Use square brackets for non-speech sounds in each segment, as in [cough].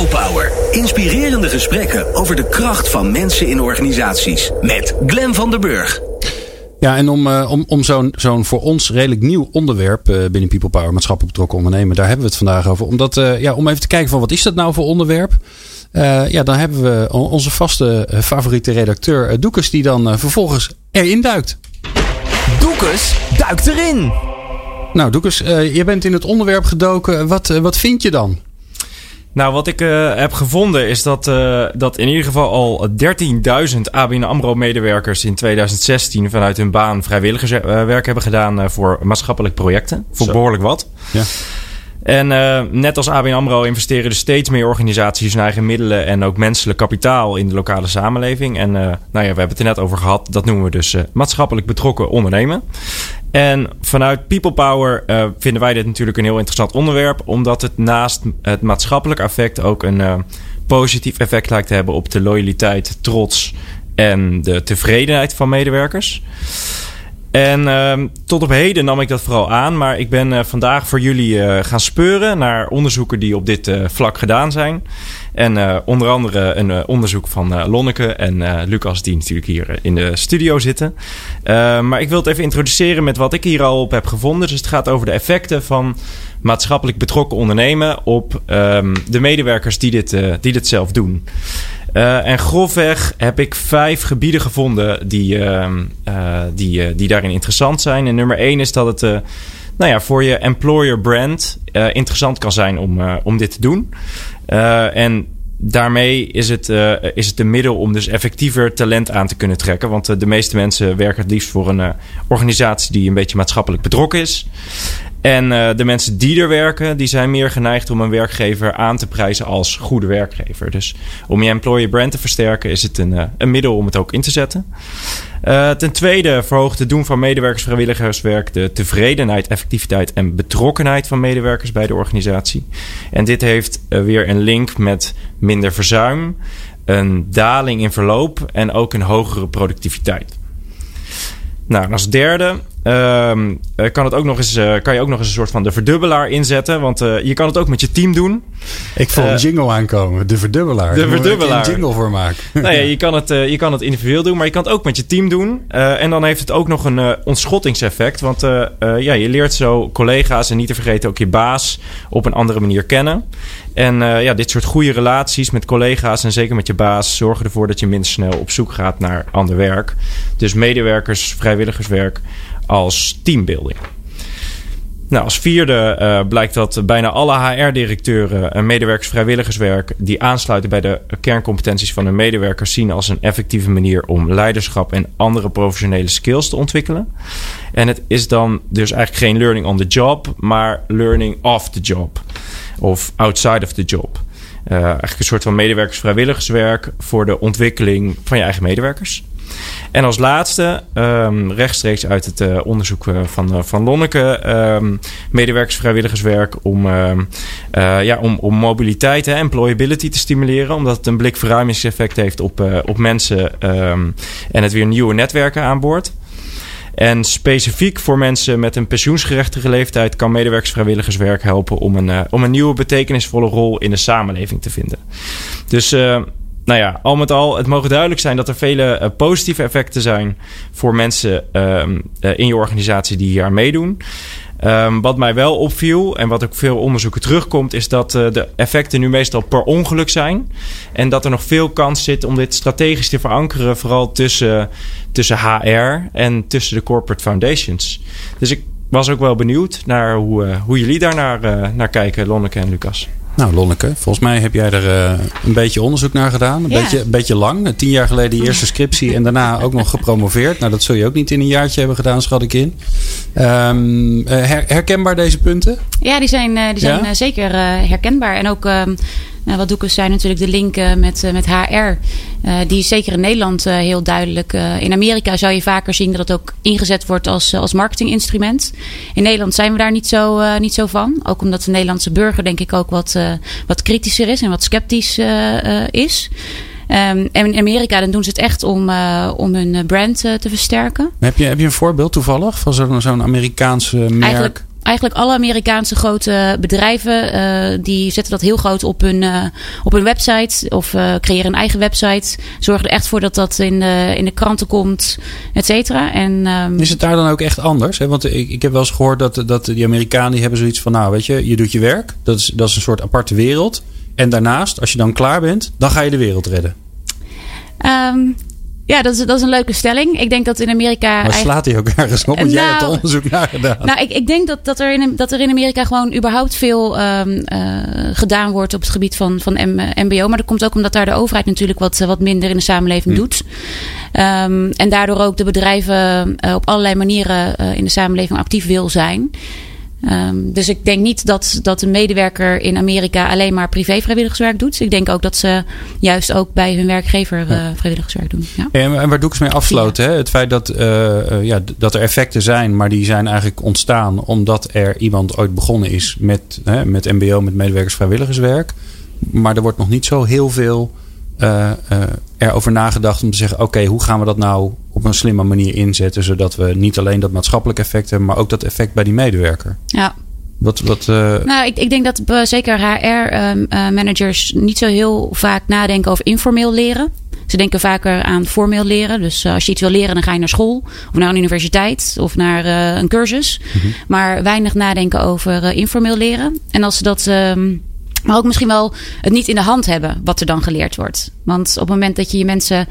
People Power. Inspirerende gesprekken over de kracht van mensen in organisaties. Met Glen van der Burg. Ja, en om, uh, om, om zo'n zo'n voor ons redelijk nieuw onderwerp uh, binnen People Power, maatschappelijk betrokken ondernemen, daar hebben we het vandaag over. Omdat, uh, ja, om even te kijken van wat is dat nou voor onderwerp? ja, dan hebben we onze vaste favoriete redacteur Doekes, die dan vervolgens erin duikt. Doekes duikt erin! Nou, Doekes, je bent in het onderwerp gedoken. Wat, wat vind je dan? Nou, wat ik uh, heb gevonden is dat, uh, dat in ieder geval al 13.000 ABN AMRO-medewerkers in 2016 vanuit hun baan vrijwilligerswerk hebben gedaan voor maatschappelijk projecten. Voor Zo. behoorlijk wat. Ja. En net als ABN AMRO investeren er steeds meer organisaties hun eigen middelen en ook menselijk kapitaal in de lokale samenleving. En nou ja, we hebben het er net over gehad. Dat noemen we dus maatschappelijk betrokken ondernemen. En vanuit People Power uh, vinden wij dit natuurlijk een heel interessant onderwerp, omdat het naast het maatschappelijk effect ook een uh, positief effect lijkt te hebben op de loyaliteit, trots en de tevredenheid van medewerkers. En uh, tot op heden nam ik dat vooral aan, maar ik ben uh, vandaag voor jullie gaan speuren naar onderzoeken die op dit vlak gedaan zijn. En onder andere een onderzoek van Lonneke en Lucas, die natuurlijk hier in de studio zitten. maar ik wil het even introduceren met wat ik hier al op heb gevonden. Dus het gaat over de effecten van maatschappelijk betrokken ondernemen op um, de medewerkers die dit, die dit zelf doen. En grofweg heb ik vijf gebieden gevonden die, ehm, die, die daarin interessant zijn. En nummer één is dat het nou ja, voor je employer brand interessant kan zijn om, om dit te doen. En daarmee is het, is het een middel om dus effectiever talent aan te kunnen trekken. Want de meeste mensen werken het liefst voor een organisatie die een beetje maatschappelijk betrokken is. En uh, de mensen die er werken, die zijn meer geneigd om een werkgever aan te prijzen als goede werkgever. Dus om je employer brand te versterken, is het een, uh, een middel om het ook in te zetten. Uh, ten tweede verhoogt het doen van medewerkers vrijwilligerswerk de tevredenheid, effectiviteit en betrokkenheid van medewerkers bij de organisatie. En dit heeft weer een link met minder verzuim, een daling in verloop en ook een hogere productiviteit. Nou, als derde Um, kan, het ook nog eens, uh, kan je ook nog eens een soort van de verdubbelaar inzetten. Want uh, je kan het ook met je team doen. Ik voel een jingle aankomen. De verdubbelaar. De verdubbelaar. Een jingle voor maken. [laughs] nou ja, je kan, het, je kan het individueel doen, maar je kan het ook met je team doen. en dan heeft het ook nog een ontschottingseffect. Want ja, je leert zo collega's en niet te vergeten ook je baas op een andere manier kennen. En ja, dit soort goede relaties met collega's en zeker met je baas zorgen ervoor dat je minder snel op zoek gaat naar ander werk. Dus medewerkers, vrijwilligerswerk als teambuilding. Nou, als vierde uh, blijkt dat bijna alle HR-directeuren en medewerkers vrijwilligerswerk die aansluiten bij de kerncompetenties van hun medewerkers zien als een effectieve manier om leiderschap en andere professionele skills te ontwikkelen. En het is dan dus eigenlijk geen learning on the job, maar learning off the job of outside of the job. Uh, eigenlijk een soort van medewerkers vrijwilligerswerk voor de ontwikkeling van je eigen medewerkers. En als laatste, um, rechtstreeks uit het uh, onderzoek uh, van, uh, van Lonneke, um, medewerkersvrijwilligerswerk om, uh, ja, om, om mobiliteit en employability te stimuleren. Omdat het een blikverruimingseffect heeft op, op mensen en het weer nieuwe netwerken aanboord. En specifiek voor mensen met een pensioensgerechtige leeftijd kan medewerkersvrijwilligerswerk helpen om een, om een nieuwe betekenisvolle rol in de samenleving te vinden. Dus nou ja, al met al, het mogen duidelijk zijn dat er vele uh, positieve effecten zijn voor mensen um, uh, in je organisatie die hier aan meedoen. Um, wat mij wel opviel en wat ook veel onderzoeken terugkomt, is dat uh, de effecten nu meestal per ongeluk zijn. En dat er nog veel kans zit om dit strategisch te verankeren, vooral tussen, tussen HR en tussen de corporate foundations. Dus ik was ook wel benieuwd naar hoe, hoe jullie daar naar, naar kijken, Lonneke en Lucas. Nou, Lonneke, volgens mij heb jij er uh, een beetje onderzoek naar gedaan. Een, ja. beetje, een beetje lang. Tien jaar geleden die eerste scriptie en daarna ook nog gepromoveerd. Nou, dat zul je ook niet in een jaartje hebben gedaan, schat ik in. Um, her, herkenbaar deze punten? Ja, die zijn, uh, die zijn ja? zeker herkenbaar. En ook um, nou, wat Doekes zei natuurlijk de link uh, met, uh, met HR. Uh, die is zeker in Nederland heel duidelijk. in Amerika zou je vaker zien dat het ook ingezet wordt als, als marketinginstrument. In Nederland zijn we daar niet zo, niet zo van. Ook omdat de Nederlandse burger denk ik ook wat, wat kritischer is en wat sceptisch is. Um, en in Amerika dan doen ze het echt om, uh, om hun brand uh, te versterken. Heb je, heb je een voorbeeld toevallig van zo'n zo'n Amerikaanse merk? Eigenlijk eigenlijk alle Amerikaanse grote bedrijven uh, die zetten dat heel groot op hun, uh, op hun website of uh, creëren een eigen website. Zorgen er echt voor dat dat in de, in de kranten komt, et cetera. En, um, is het daar dan ook echt anders? Hè? Want ik, ik heb wel eens gehoord dat, dat die Amerikanen die hebben zoiets van, nou weet je, je doet je werk. Dat is, dat is een soort aparte wereld. En daarnaast, als je dan klaar bent, dan ga je de wereld redden. Um, ja, dat is, dat is een leuke stelling. Ik denk dat in Amerika. Maar slaat hij ook ergens op? Want nou, jij hebt er onderzoek naar gedaan. Nou, ik, ik denk dat, dat, er in, dat er in Amerika gewoon überhaupt veel um, uh, gedaan wordt op het gebied van, van MBO. Maar dat komt ook omdat daar de overheid natuurlijk wat, wat minder in de samenleving hm. doet. Um, en daardoor ook de bedrijven uh, op allerlei manieren uh, in de samenleving actief wil zijn. Um, dus ik denk niet dat, dat een medewerker in Amerika alleen maar privé vrijwilligerswerk doet. Ik denk ook dat ze juist ook bij hun werkgever uh, vrijwilligerswerk doen. Ja. En, en waar Doekes mee afsloten, hè? het feit dat, uh, ja, dat er effecten zijn, maar die zijn eigenlijk ontstaan omdat er iemand ooit begonnen is met, hè, met MBO, met medewerkers vrijwilligerswerk. Maar er wordt nog niet zo heel veel uh, erover nagedacht om te zeggen: oké, hoe gaan we dat nou op een slimme manier inzetten, zodat we niet alleen dat maatschappelijk effect hebben, maar ook dat effect bij die medewerker. Ja. Wat, wat, uh... Nou, ik, ik denk dat uh, zeker HR-managers uh, niet zo heel vaak nadenken over informeel leren. Ze denken vaker aan formeel leren. Dus als je iets wil leren, dan ga je naar school. Of naar een universiteit. Of naar een cursus. Mm -hmm. Maar weinig nadenken over informeel leren. En als ze dat... Um, maar ook misschien wel het niet in de hand hebben wat er dan geleerd wordt. Want op het moment dat je je mensen uh,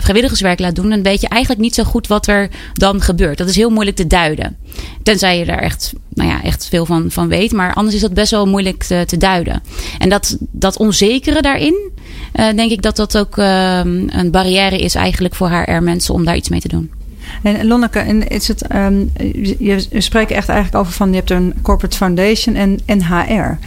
vrijwilligerswerk laat doen, dan weet je eigenlijk niet zo goed wat er dan gebeurt. Dat is heel moeilijk te duiden. Tenzij je daar echt, nou ja, echt veel van, van weet. Maar anders is dat best wel moeilijk te, te duiden. En dat, dat onzekere daarin, uh, denk ik dat dat ook uh, een barrière is eigenlijk voor HR-mensen om daar iets mee te doen. En Lonneke, is het, um, je, spreekt echt eigenlijk over van je hebt een corporate foundation en, en HR.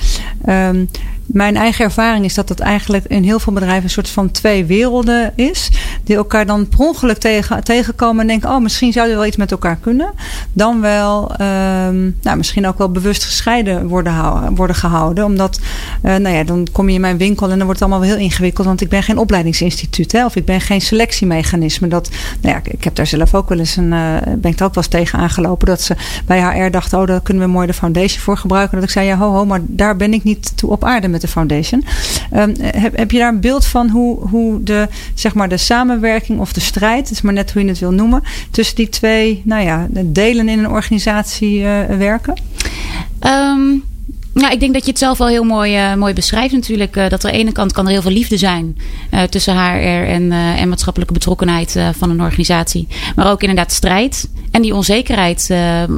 Um, mijn eigen ervaring is dat dat eigenlijk in heel veel bedrijven een soort van twee werelden is. Die elkaar dan per ongeluk tegen, tegenkomen en denken: oh, misschien zouden we wel iets met elkaar kunnen. Dan wel, um, nou, misschien ook wel bewust gescheiden worden, worden gehouden. Omdat, uh, nou ja, dan kom je in mijn winkel en dan wordt het allemaal wel heel ingewikkeld. Want ik ben geen opleidingsinstituut, hè, of ik ben geen selectiemechanisme. Dat, nou ja, ik heb daar zelf ook wel eens een, uh, ben ik er ook wel eens tegen aangelopen. Dat ze bij HR dachten: oh, daar kunnen we mooi de foundation voor gebruiken. Dat ik zei: ja, ho, ho, maar daar ben ik niet toe op aarde met de foundation. Um, heb, heb je daar een beeld van hoe, hoe de, zeg maar de samenwerking of de strijd, het is maar net hoe je het wil noemen, tussen die twee nou ja, delen in een organisatie uh, werken? Um, nou, ik denk dat je het zelf wel heel mooi, uh, mooi beschrijft natuurlijk. Uh, dat er aan de ene kant kan er heel veel liefde zijn tussen HR en, en maatschappelijke betrokkenheid van een organisatie. Maar ook inderdaad strijd en die onzekerheid.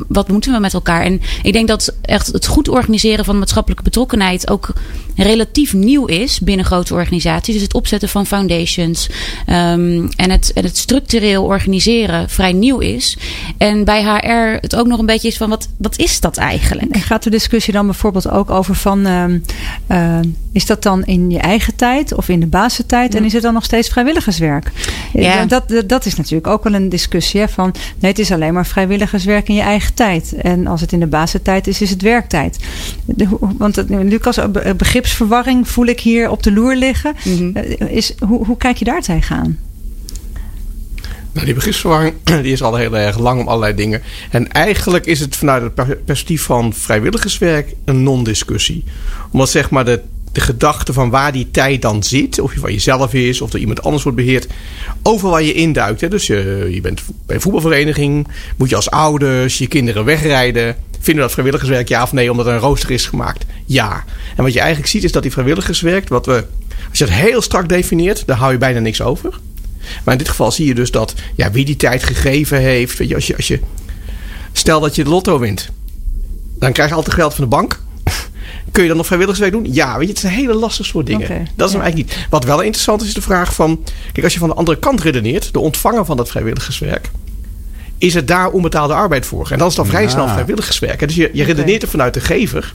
wat moeten we met elkaar? En ik denk dat echt het goed organiseren van maatschappelijke betrokkenheid ook relatief nieuw is binnen grote organisaties. Dus het opzetten van foundations um, en, het, en het structureel organiseren vrij nieuw is. En bij HR het ook nog een beetje is van wat, wat is dat eigenlijk? En gaat de discussie dan bijvoorbeeld ook over van uh, uh, is dat dan in je eigen tijd of in de basistijd ja. en is het dan nog steeds vrijwilligerswerk? Ja. Dat, dat, dat is natuurlijk ook wel een discussie hè, van nee, het is alleen maar vrijwilligerswerk in je eigen tijd. En als het in de basistijd is, is het werktijd. De, want het, Lucas, begripsverwarring voel ik hier op de loer liggen. Mm -hmm. is, hoe, hoe kijk je daar tegenaan? Nou, die begripsverwarring [clears throat] die is al heel erg lang om allerlei dingen. En eigenlijk is het vanuit het perspectief van vrijwilligerswerk een non-discussie. Omdat zeg maar de, de gedachte van waar die tijd dan zit, of je van jezelf is, of er iemand anders wordt beheerd, over waar je induikt. Hè. Dus je, je bent bij een voetbalvereniging, moet je als ouders je kinderen wegrijden. Vinden we dat vrijwilligerswerk ja of nee, omdat er een rooster is gemaakt? Ja. En wat je eigenlijk ziet is dat die vrijwilligerswerk, wat we, als je het heel strak definieert, dan hou je bijna niks over. Maar in dit geval zie je dus dat ja, wie die tijd gegeven heeft. Weet je, als je, als je, stel dat je de lotto wint, dan krijg je altijd geld van de bank. [laughs] Kun je dan nog vrijwilligerswerk doen? Ja, weet je, het is een hele lastig soort dingen. Okay, dat is ja. hem eigenlijk niet. Wat wel interessant is, is de vraag van... Kijk, als je van de andere kant redeneert, de ontvanger van dat vrijwilligerswerk... is het daar onbetaalde arbeid voor. En dat is dan vrij ja. snel vrijwilligerswerk. Dus je, je redeneert er vanuit de gever...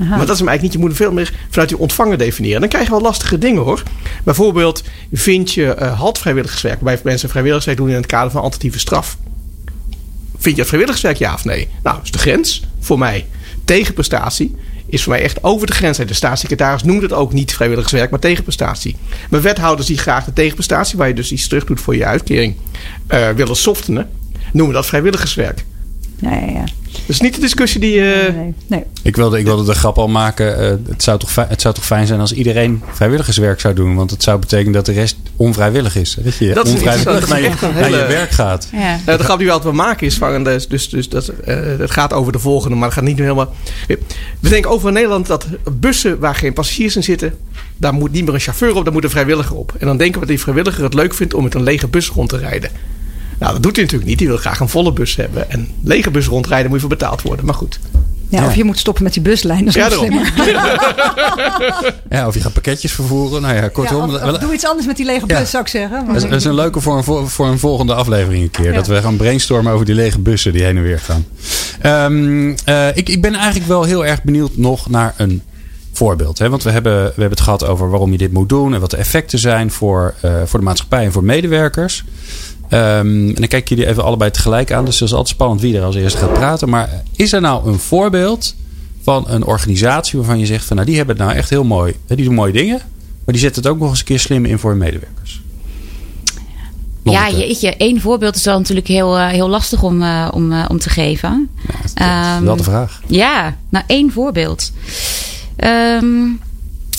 Aha. Maar dat is hem eigenlijk niet. Je moet hem veel meer vanuit die ontvanger definiëren. Dan krijg je wel lastige dingen hoor. Bijvoorbeeld vind je uh, haltvrijwilligerswerk. Waarbij mensen vrijwilligerswerk doen in het kader van alternatieve straf. Vind je het vrijwilligerswerk ja of nee? Nou, is de grens voor mij. Tegenprestatie is voor mij echt over de grens. De staatssecretaris noemt het ook niet vrijwilligerswerk, maar tegenprestatie. Maar wethouders die graag de tegenprestatie, waar je dus iets terug doet voor je uitkering, uh, willen softenen, noemen dat vrijwilligerswerk. Ja, ja, ja. Dat is niet de discussie die... Nee, eh nee, nee. Ik wilde, ik wilde de grap al maken. eh, het, zou toch het zou toch fijn zijn als iedereen vrijwilligerswerk zou doen. Want het zou betekenen dat de rest onvrijwillig is. Dat je Dat is onvrijwillig naar je, is naar je hele- werk gaat. Ja. Eh, de grap die we altijd wel maken is van, dus, dus, dus dat, eh, het gaat over de volgende, maar het gaat niet helemaal. We denken over in Nederland dat bussen waar geen passagiers in zitten, daar moet niet meer een chauffeur op, daar moet een vrijwilliger op. En dan denken we dat die vrijwilliger het leuk vindt om met een lege bus rond te rijden. Nou, dat doet hij natuurlijk niet. Die wil graag een volle bus hebben. En lege bus rondrijden moet je voor betaald worden. Maar goed. Ja, Ja. Of je moet stoppen met die buslijn. Dat is Ja, nog daarom. slimmer. [laughs] Ja, of je gaat pakketjes vervoeren. Nou ja, Ja, kortom. of- of wel- doe iets anders met die lege Ja. bus, zou ik zeggen. Dat, is, dat is een leuke voor een, voor, een volgende aflevering een keer. Ja. Dat we gaan brainstormen over die lege bussen die heen en weer gaan. Ehm, eh, ik, ik ben eigenlijk wel heel erg benieuwd nog naar een voorbeeld. Hè? Want we hebben, we hebben het gehad over waarom je dit moet doen. En wat de effecten zijn voor, eh, voor de maatschappij en voor medewerkers. Ehm, en dan kijk ik jullie even allebei tegelijk aan. Dus dat is altijd spannend wie er als eerste gaat praten. Maar is er nou een voorbeeld van een organisatie waarvan je zegt van nou die hebben het nou echt heel mooi. Die doen mooie dingen. Maar die zetten het ook nog eens een keer slim in voor hun medewerkers. Ja, jeetje. één voorbeeld is wel natuurlijk heel, eh, heel lastig om, eh, om, eh, om te geven. Ja, dat is Ehm, wel de vraag. Ja, nou één voorbeeld. Ehm,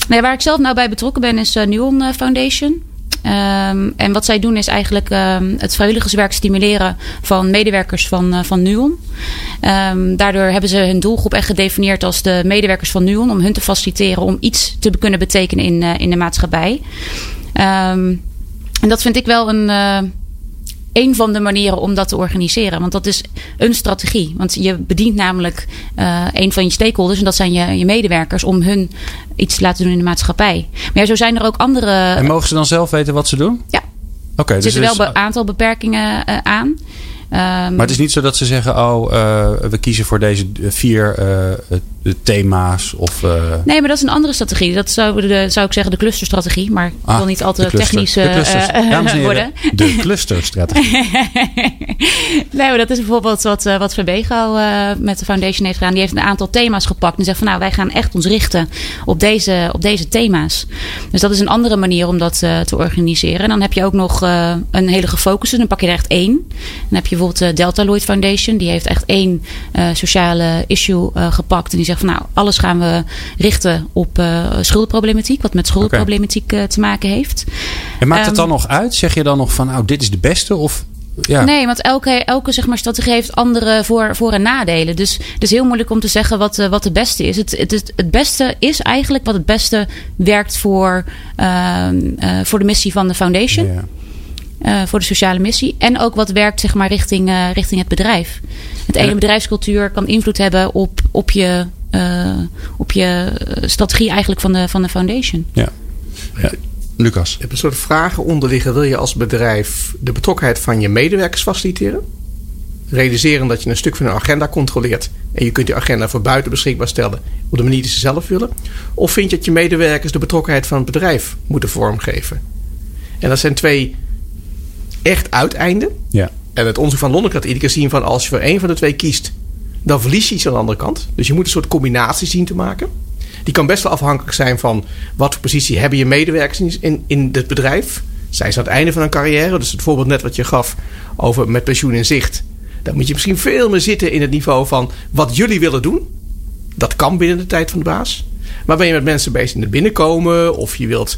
nou ja, waar ik zelf nou bij betrokken ben is eh Nuon Foundation. Ehm, en wat zij doen is eigenlijk ehm, het vrijwilligerswerk stimuleren van medewerkers van, eh, van Nuon. Ehm, daardoor hebben ze hun doelgroep echt gedefinieerd als de medewerkers van Nuon. Om hun te faciliteren om iets te kunnen betekenen in, eh, in de maatschappij. En dat vind ik wel een, eh, een van de manieren om dat te organiseren. Want dat is een strategie. Want je bedient namelijk eh, een van je stakeholders, en dat zijn je, je medewerkers, om hun iets te laten doen in de maatschappij. Maar ja, zo zijn er ook andere. En mogen ze dan zelf weten wat ze doen? Ja. Oké, er dus zitten het wel is- een aantal beperkingen eh, aan. Ehm, Maar het is niet zo dat ze zeggen: Oh, eh, we kiezen voor deze vier eh, eh, thema's. Of, Nee, maar dat is een andere strategie. Dat zou, de, zou ik zeggen de clusterstrategie. Maar ik ah, wil niet al te technisch De worden. De clusterstrategie. [laughs] nee, maar dat is bijvoorbeeld wat, wat Verbego met de foundation heeft gedaan. Die heeft een aantal thema's gepakt. En zegt van nou, wij gaan echt ons richten op deze, op deze thema's. Dus dat is een andere manier om dat te organiseren. En dan heb je ook nog een hele gefocuste. Dan pak je er echt één. Dan heb je bijvoorbeeld de Delta Lloyd Foundation. Die heeft echt één eh, sociale issue eh, gepakt. En die zegt van nou, alles gaan we richten op eh schuldenproblematiek. Wat met schuldenproblematiek eh, te maken heeft. En maakt het dan Ehm, nog uit? Zeg je dan nog van: Nou, dit is de beste? Of ja. Nee, want elke, elke zeg maar, strategie heeft andere voor-, voor- en nadelen. Dus het is heel moeilijk om te zeggen wat, eh, wat de beste is. Het, het, het, het beste is eigenlijk wat het beste werkt voor, ehm, eh, voor de missie van de foundation. Ja. Eh, voor de sociale missie. En ook wat werkt zeg maar, richting, eh, richting het bedrijf. Het ene En- bedrijfscultuur kan invloed hebben op, op je, eh, op je strategie eigenlijk van de, van de foundation. Ja. Ja. Lucas. Je hebt een soort vragen onderliggen. Wil je als bedrijf de betrokkenheid van je medewerkers faciliteren? Realiseren dat je een stuk van hun agenda controleert. En je kunt die agenda voor buiten beschikbaar stellen. Op de manier die ze zelf willen. Of vind je dat je medewerkers de betrokkenheid van het bedrijf moeten vormgeven? En dat zijn twee echt uiteinden. Ja. En het onderzoek van Londen laat iedere keer zien van als je voor één van de twee kiest, dan verlies je iets aan de andere kant. Dus je moet een soort combinatie zien te maken. Die kan best wel afhankelijk zijn van wat voor positie hebben je medewerkers in, in, in het bedrijf. Zijn ze aan het einde van hun carrière? Dus het voorbeeld net wat je gaf over met pensioen in zicht. Dan moet je misschien veel meer zitten in het niveau van wat jullie willen doen. Dat kan binnen de tijd van de baas. Maar ben je met mensen bezig in het binnenkomen of je wilt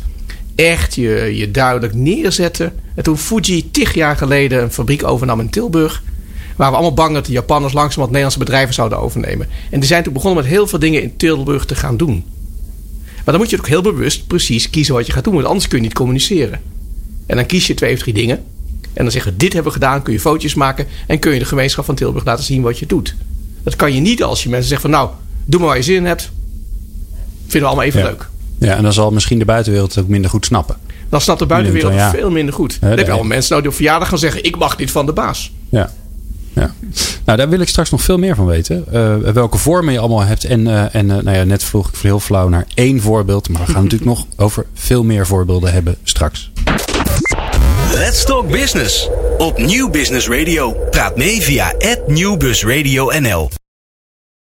echt je, je duidelijk neerzetten. En toen Fuji tig jaar geleden een fabriek overnam in Tilburg. waren we allemaal bang dat de Japanners langzaam wat Nederlandse bedrijven zouden overnemen. En die zijn toen begonnen met heel veel dingen in Tilburg te gaan doen. Maar dan moet je ook heel bewust precies kiezen wat je gaat doen. Want anders kun je niet communiceren. En dan kies je twee of drie dingen. En dan zeggen we, dit hebben we gedaan. Kun je foto's maken. En kun je de gemeenschap van Tilburg laten zien wat je doet. Dat kan je niet als je mensen zegt van nou, doe maar waar je zin in hebt. Vinden we allemaal even Ja. leuk. Ja, en dan zal misschien de buitenwereld het ook minder goed snappen. Dan snapt de buitenwereld Ja. veel minder goed. Dan dat- heb je allemaal mensen nou die op verjaardag gaan zeggen... ik mag dit van de baas. Ja. ja. Nou, daar wil ik straks nog veel meer van weten. Eh, welke vormen je allemaal hebt. En, eh, en eh, nou ja, net vroeg ik heel flauw naar één voorbeeld. Maar we gaan [laughs] natuurlijk nog over veel meer voorbeelden hebben straks. Let's Talk Business. Op Nieuw Business Radio. Praat mee via @nieuwbusradio_nl.